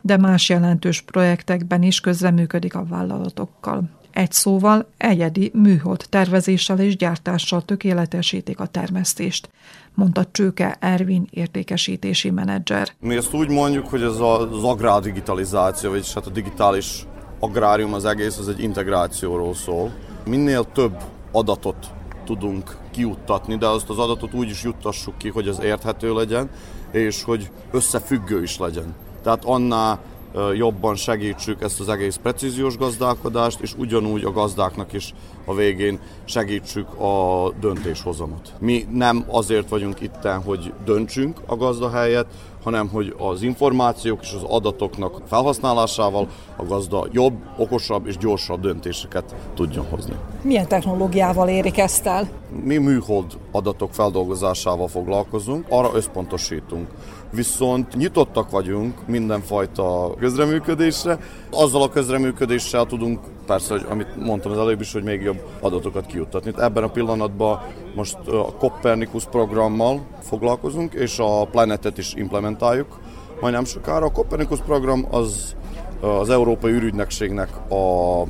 de más jelentős projektekben is közreműködik a vállalatokkal. Egy szóval egyedi műhold tervezéssel és gyártással tökéletesítik a termesztést, mondta Csőke Ervin értékesítési menedzser. Mi ezt úgy mondjuk, hogy ez az agrárdigitalizáció, vagyis hát a digitális agrárium az egész, az egy integrációról szól. Minél több adatot tudunk kiuttatni, de azt az adatot úgy is juttassuk ki, hogy az érthető legyen, és hogy összefüggő is legyen. Tehát annál jobban segítsük ezt az egész precíziós gazdálkodást, és ugyanúgy a gazdáknak is a végén segítsük a döntéshozamot. Mi nem azért vagyunk itten, hogy döntsünk a gazda helyett, hanem hogy az információk és az adatoknak felhasználásával a gazda jobb, okosabb és gyorsabb döntéseket tudjon hozni. Milyen technológiával érik ezt el? Mi műhold adatok feldolgozásával foglalkozunk, arra összpontosítunk. Viszont nyitottak vagyunk mindenfajta közreműködésre. Azzal a közreműködéssel tudunk persze, hogy amit mondtam az előbb is, hogy még jobb adatokat kijuttatni. Ebben a pillanatban most a Copernicus programmal foglalkozunk, és a Planetet is implementáljuk majdnem sokára. A Copernicus program az az Európai űrügynökségnek a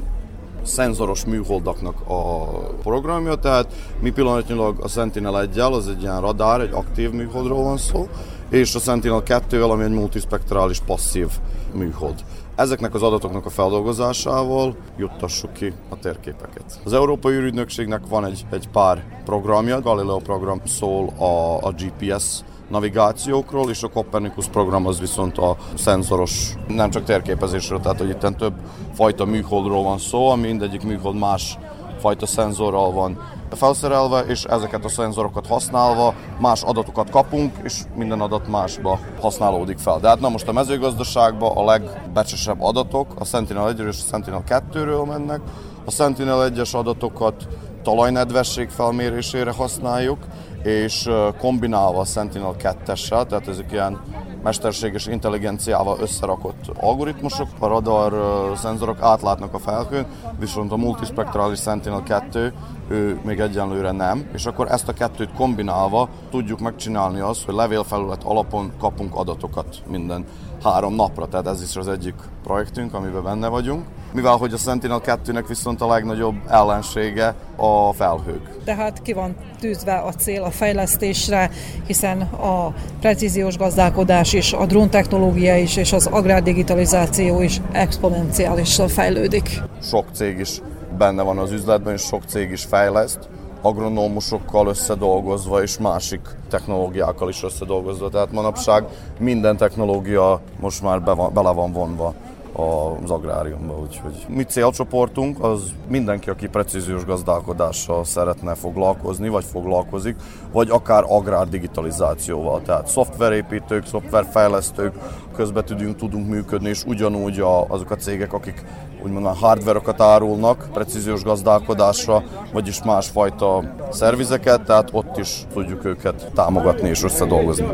szenzoros műholdaknak a programja, tehát mi pillanatnyilag a Sentinel 1 az egy ilyen radár, egy aktív műholdról van szó, és a Sentinel 2 ami egy multispektrális passzív műhold. Ezeknek az adatoknak a feldolgozásával juttassuk ki a térképeket. Az Európai űrügynökségnek van egy, egy pár programja, Galileo program szól a, a GPS navigációkról, és a Copernicus program az viszont a szenzoros, nem csak térképezésről, tehát hogy itt több fajta műholdról van szó, mindegyik műhold más fajta szenzorral van felszerelve, és ezeket a szenzorokat használva más adatokat kapunk, és minden adat másba használódik fel. De hát na most a mezőgazdaságban a legbecsesebb adatok a Sentinel 1 és a Sentinel 2-ről mennek. A Sentinel 1-es adatokat talajnedvesség felmérésére használjuk, és kombinálva a Sentinel 2-essel, tehát ezek ilyen mesterséges intelligenciával összerakott algoritmusok, a radar szenzorok átlátnak a felhőn, viszont a multispektrális Sentinel 2 ő még egyenlőre nem, és akkor ezt a kettőt kombinálva tudjuk megcsinálni azt, hogy levélfelület alapon kapunk adatokat minden három napra, tehát ez is az egyik projektünk, amiben benne vagyunk. Mivel hogy a Sentinel-2-nek viszont a legnagyobb ellensége a felhők. Tehát ki van tűzve a cél a fejlesztésre, hiszen a precíziós gazdálkodás is, a drón technológia is, és az agrárdigitalizáció is exponenciálisan fejlődik. Sok cég is benne van az üzletben, és sok cég is fejleszt, agronómusokkal összedolgozva, és másik technológiákkal is összedolgozva. Tehát manapság minden technológia most már be van, bele van vonva az agráriumba. Úgyhogy mi célcsoportunk az mindenki, aki precíziós gazdálkodással szeretne foglalkozni, vagy foglalkozik, vagy akár agrár digitalizációval. Tehát szoftverépítők, szoftverfejlesztők, közben tudunk, tudunk működni, és ugyanúgy a, azok a cégek, akik úgymond a hardware-okat árulnak precíziós gazdálkodásra, vagyis másfajta szervizeket, tehát ott is tudjuk őket támogatni és összedolgozni.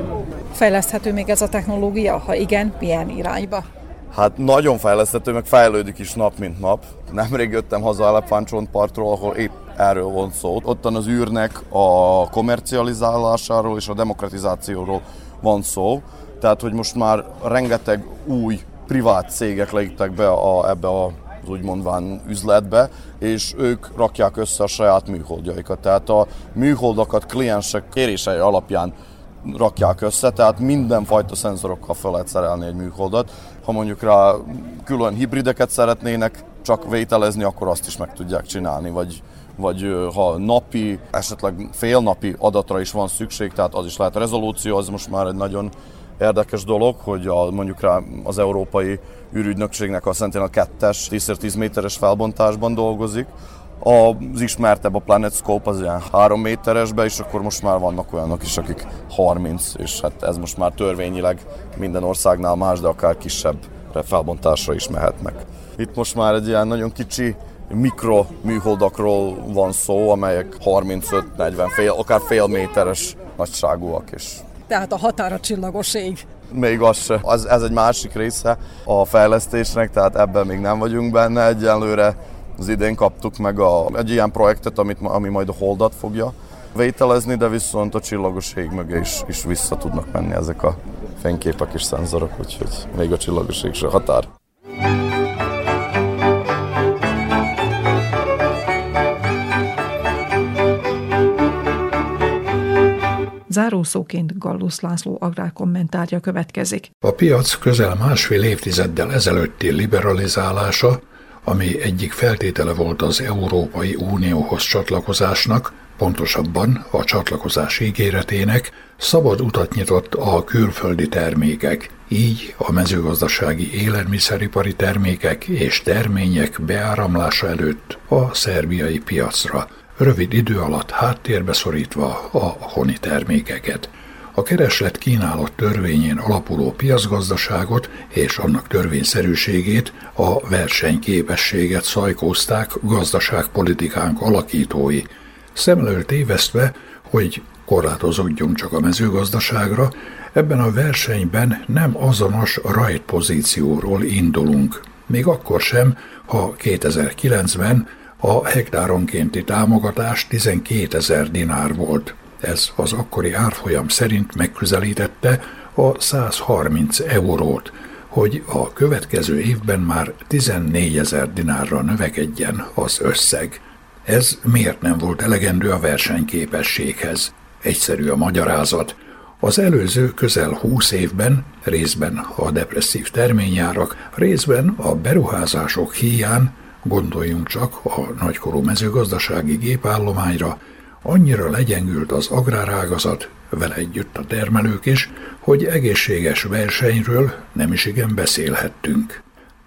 Fejleszthető még ez a technológia? Ha igen, milyen irányba? Hát nagyon fejleszthető, meg fejlődik is nap mint nap. Nemrég jöttem haza Elefántcsontpartról, ahol épp erről van szó. Ottan az űrnek a komercializálásáról és a demokratizációról van szó. Tehát, hogy most már rengeteg új privát cégek léptek be a, ebbe a az úgy mondván üzletbe, és ők rakják össze a saját műholdjaikat. Tehát a műholdakat kliensek kérései alapján rakják össze, tehát mindenfajta szenzorokkal fel lehet szerelni egy műholdat. Ha mondjuk rá külön hibrideket szeretnének csak vételezni, akkor azt is meg tudják csinálni, vagy, vagy ha napi, esetleg félnapi adatra is van szükség, tehát az is lehet. A rezolúció az most már egy nagyon érdekes dolog, hogy a, mondjuk rá az európai űrügynökségnek a Sentinel 2-es 10x10 méteres felbontásban dolgozik, az ismertebb a Planet Scope az ilyen 3 méteresbe, és akkor most már vannak olyanok is, akik 30, és hát ez most már törvényileg minden országnál más, de akár kisebb felbontásra is mehetnek. Itt most már egy ilyen nagyon kicsi mikro műholdakról van szó, amelyek 35-40, fél, akár fél méteres nagyságúak, és tehát a határa csillagos ég. Még az se. Az, ez egy másik része a fejlesztésnek, tehát ebben még nem vagyunk benne egyelőre. Az idén kaptuk meg a, egy ilyen projektet, amit, ami majd a holdat fogja vételezni, de viszont a csillagos ég mögé is, is vissza tudnak menni ezek a fényképek és szenzorok, úgyhogy még a csillagos ég se határ. Zárószóként Gallus László agrárkommentárja következik. A piac közel másfél évtizeddel ezelőtti liberalizálása, ami egyik feltétele volt az Európai Unióhoz csatlakozásnak, pontosabban a csatlakozás ígéretének, szabad utat nyitott a külföldi termékek, így a mezőgazdasági élelmiszeripari termékek és termények beáramlása előtt a szerbiai piacra – rövid idő alatt háttérbe szorítva a honi termékeket. A kereslet kínálat törvényén alapuló piacgazdaságot és annak törvényszerűségét, a versenyképességet szajkózták gazdaságpolitikánk alakítói, szemlől tévesztve, hogy korlátozódjunk csak a mezőgazdaságra, ebben a versenyben nem azonos rajtpozícióról indulunk. Még akkor sem, ha 2009-ben a hektáronkénti támogatás 12 ezer dinár volt. Ez az akkori árfolyam szerint megközelítette a 130 eurót, hogy a következő évben már 14 ezer dinárra növekedjen az összeg. Ez miért nem volt elegendő a versenyképességhez? Egyszerű a magyarázat. Az előző közel 20 évben, részben a depresszív terményárak, részben a beruházások hiány Gondoljunk csak a nagykorú mezőgazdasági gépállományra, annyira legyengült az agrárágazat, vele együtt a termelők is, hogy egészséges versenyről nem is igen beszélhettünk.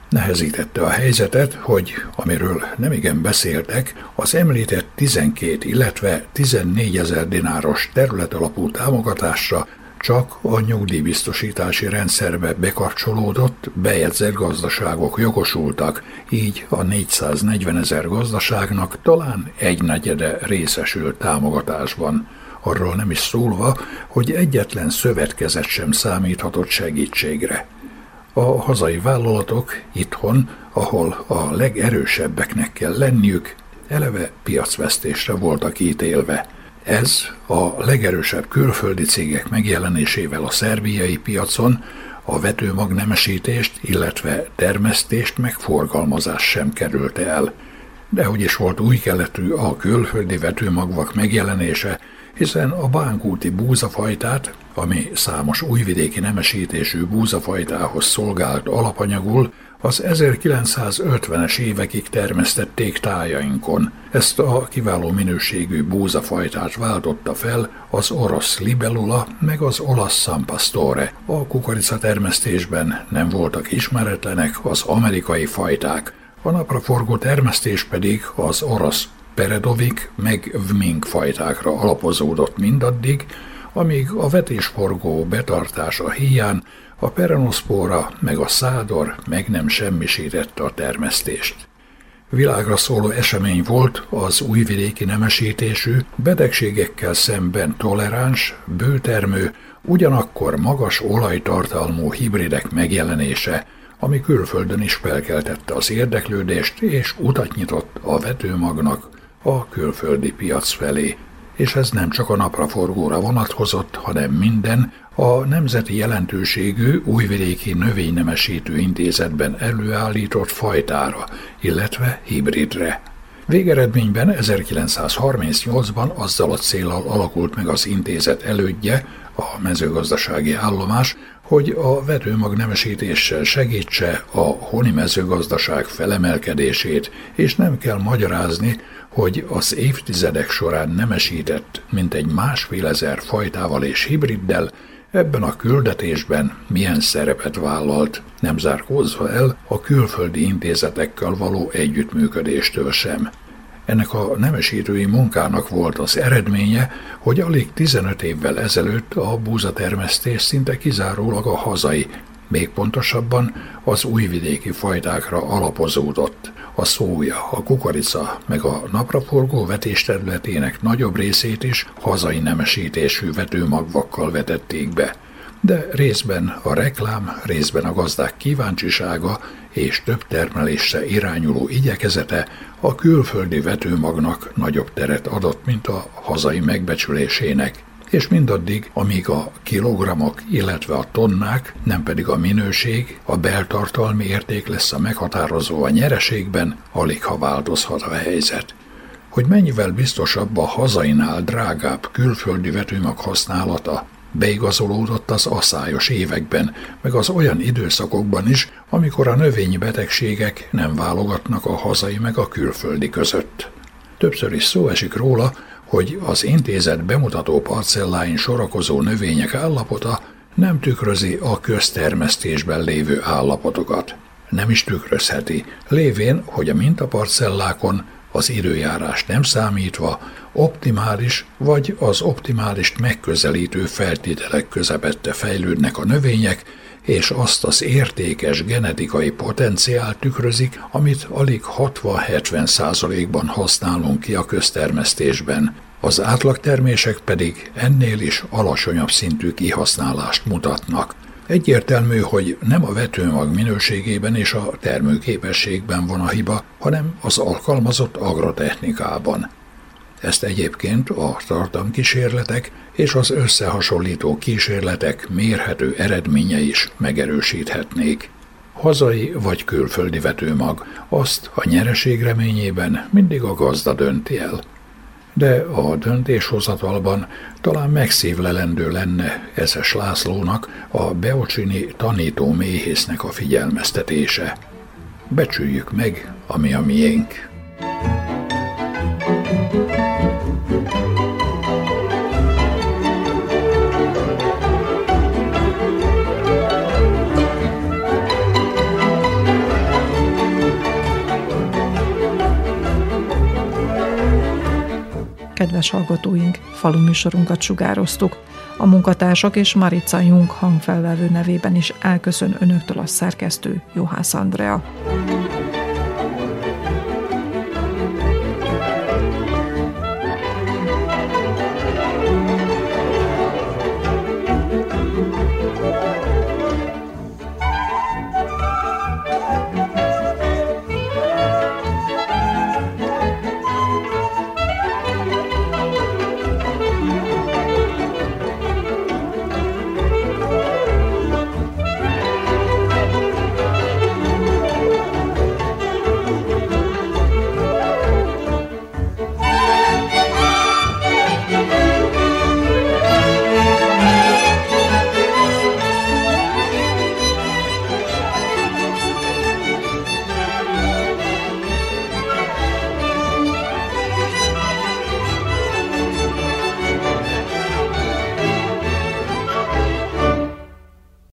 Nehezítette a helyzetet, hogy, amiről nem igen beszéltek, az említett 12, illetve 14 ezer dináros területalapú támogatásra csak a nyugdíjbiztosítási rendszerbe bekapcsolódott, bejegyzett gazdaságok jogosultak, így a 440 ezer gazdaságnak talán egy negyede részesült támogatásban. Arról nem is szólva, hogy egyetlen szövetkezet sem számíthatott segítségre. A hazai vállalatok itthon, ahol a legerősebbeknek kell lenniük, eleve piacvesztésre voltak ítélve. Ez a legerősebb külföldi cégek megjelenésével a szerbiai piacon a vetőmagnemesítést, illetve termesztést meg forgalmazás sem került el. De hogy is volt új keletű a külföldi vetőmagvak megjelenése, hiszen a bánkúti búzafajtát, ami számos újvidéki nemesítésű búzafajtához szolgált alapanyagul, az 1950-es évekig termesztették tájainkon. Ezt a kiváló minőségű búzafajtát váltotta fel az orosz libellula meg az olasz Sampastore. A kukorica termesztésben nem voltak ismeretlenek az amerikai fajták, a napraforgó termesztés pedig az orosz Peredovik meg Vmink fajtákra alapozódott mindaddig, amíg a vetésforgó betartása hiány a perenoszpóra meg a szádor meg nem semmisítette a termesztést. Világra szóló esemény volt az újvidéki nemesítésű, betegségekkel szemben toleráns, bőtermő, ugyanakkor magas olajtartalmú hibridek megjelenése, ami külföldön is felkeltette az érdeklődést és utat nyitott a vetőmagnak a külföldi piac felé. És ez nem csak a napraforgóra vonatkozott, hanem minden, a nemzeti jelentőségű újvidéki növénynemesítő intézetben előállított fajtára, illetve hibridre. Végeredményben 1938-ban azzal a célral alakult meg az intézet elődje, a mezőgazdasági állomás, hogy a vetőmag nemesítéssel segítse a honi mezőgazdaság felemelkedését, és nem kell magyarázni, hogy az évtizedek során nemesített mintegy másfél ezer fajtával és hibriddel ebben a küldetésben milyen szerepet vállalt, nem zárkózva el a külföldi intézetekkel való együttműködéstől sem. Ennek a nemesítői munkának volt az eredménye, hogy alig 15 évvel ezelőtt a búzatermesztés szinte kizárólag a hazai, még pontosabban az újvidéki fajtákra alapozódott. A szója, a kukorica meg a napraforgó vetésterületének nagyobb részét is hazai nemesítésű vetőmagvakkal vetették be. De részben a reklám, részben a gazdák kíváncsisága és több termelésre irányuló igyekezete a külföldi vetőmagnak nagyobb teret adott, mint a hazai megbecsülésének és mindaddig, amíg a kilogramok, illetve a tonnák, nem pedig a minőség, a beltartalmi érték lesz a meghatározó a nyereségben, alig ha változhat a helyzet. Hogy mennyivel biztosabb a hazainál drágább külföldi vetőmag használata, beigazolódott az asszályos években, meg az olyan időszakokban is, amikor a növényi betegségek nem válogatnak a hazai meg a külföldi között. Többször is szó esik róla, hogy az intézet bemutató parcelláin sorakozó növények állapota nem tükrözi a köztermesztésben lévő állapotokat. Nem is tükrözheti, lévén, hogy a mintaparcellákon az időjárás nem számítva optimális vagy az optimálist megközelítő feltételek közepette fejlődnek a növények, és azt az értékes genetikai potenciált tükrözik, amit alig 60-70 százalékban használunk ki a köztermesztésben. Az átlagtermések pedig ennél is alacsonyabb szintű kihasználást mutatnak. Egyértelmű, hogy nem a vetőmag minőségében és a termőképességben van a hiba, hanem az alkalmazott agrotechnikában. Ezt egyébként a tartamkísérletek és az összehasonlító kísérletek mérhető eredménye is megerősíthetnék. Hazai vagy külföldi vetőmag, azt a nyereség reményében mindig a gazda dönti el. De a döntéshozatalban talán megszívlelendő lenne Eszes Lászlónak a Beocsini tanító méhésznek a figyelmeztetése. Becsüljük meg, ami a miénk. thank you kedves hallgatóink, falu műsorunkat sugároztuk. A munkatársak és Marica Jung hangfelvevő nevében is elköszön önöktől a szerkesztő Johász Andrea.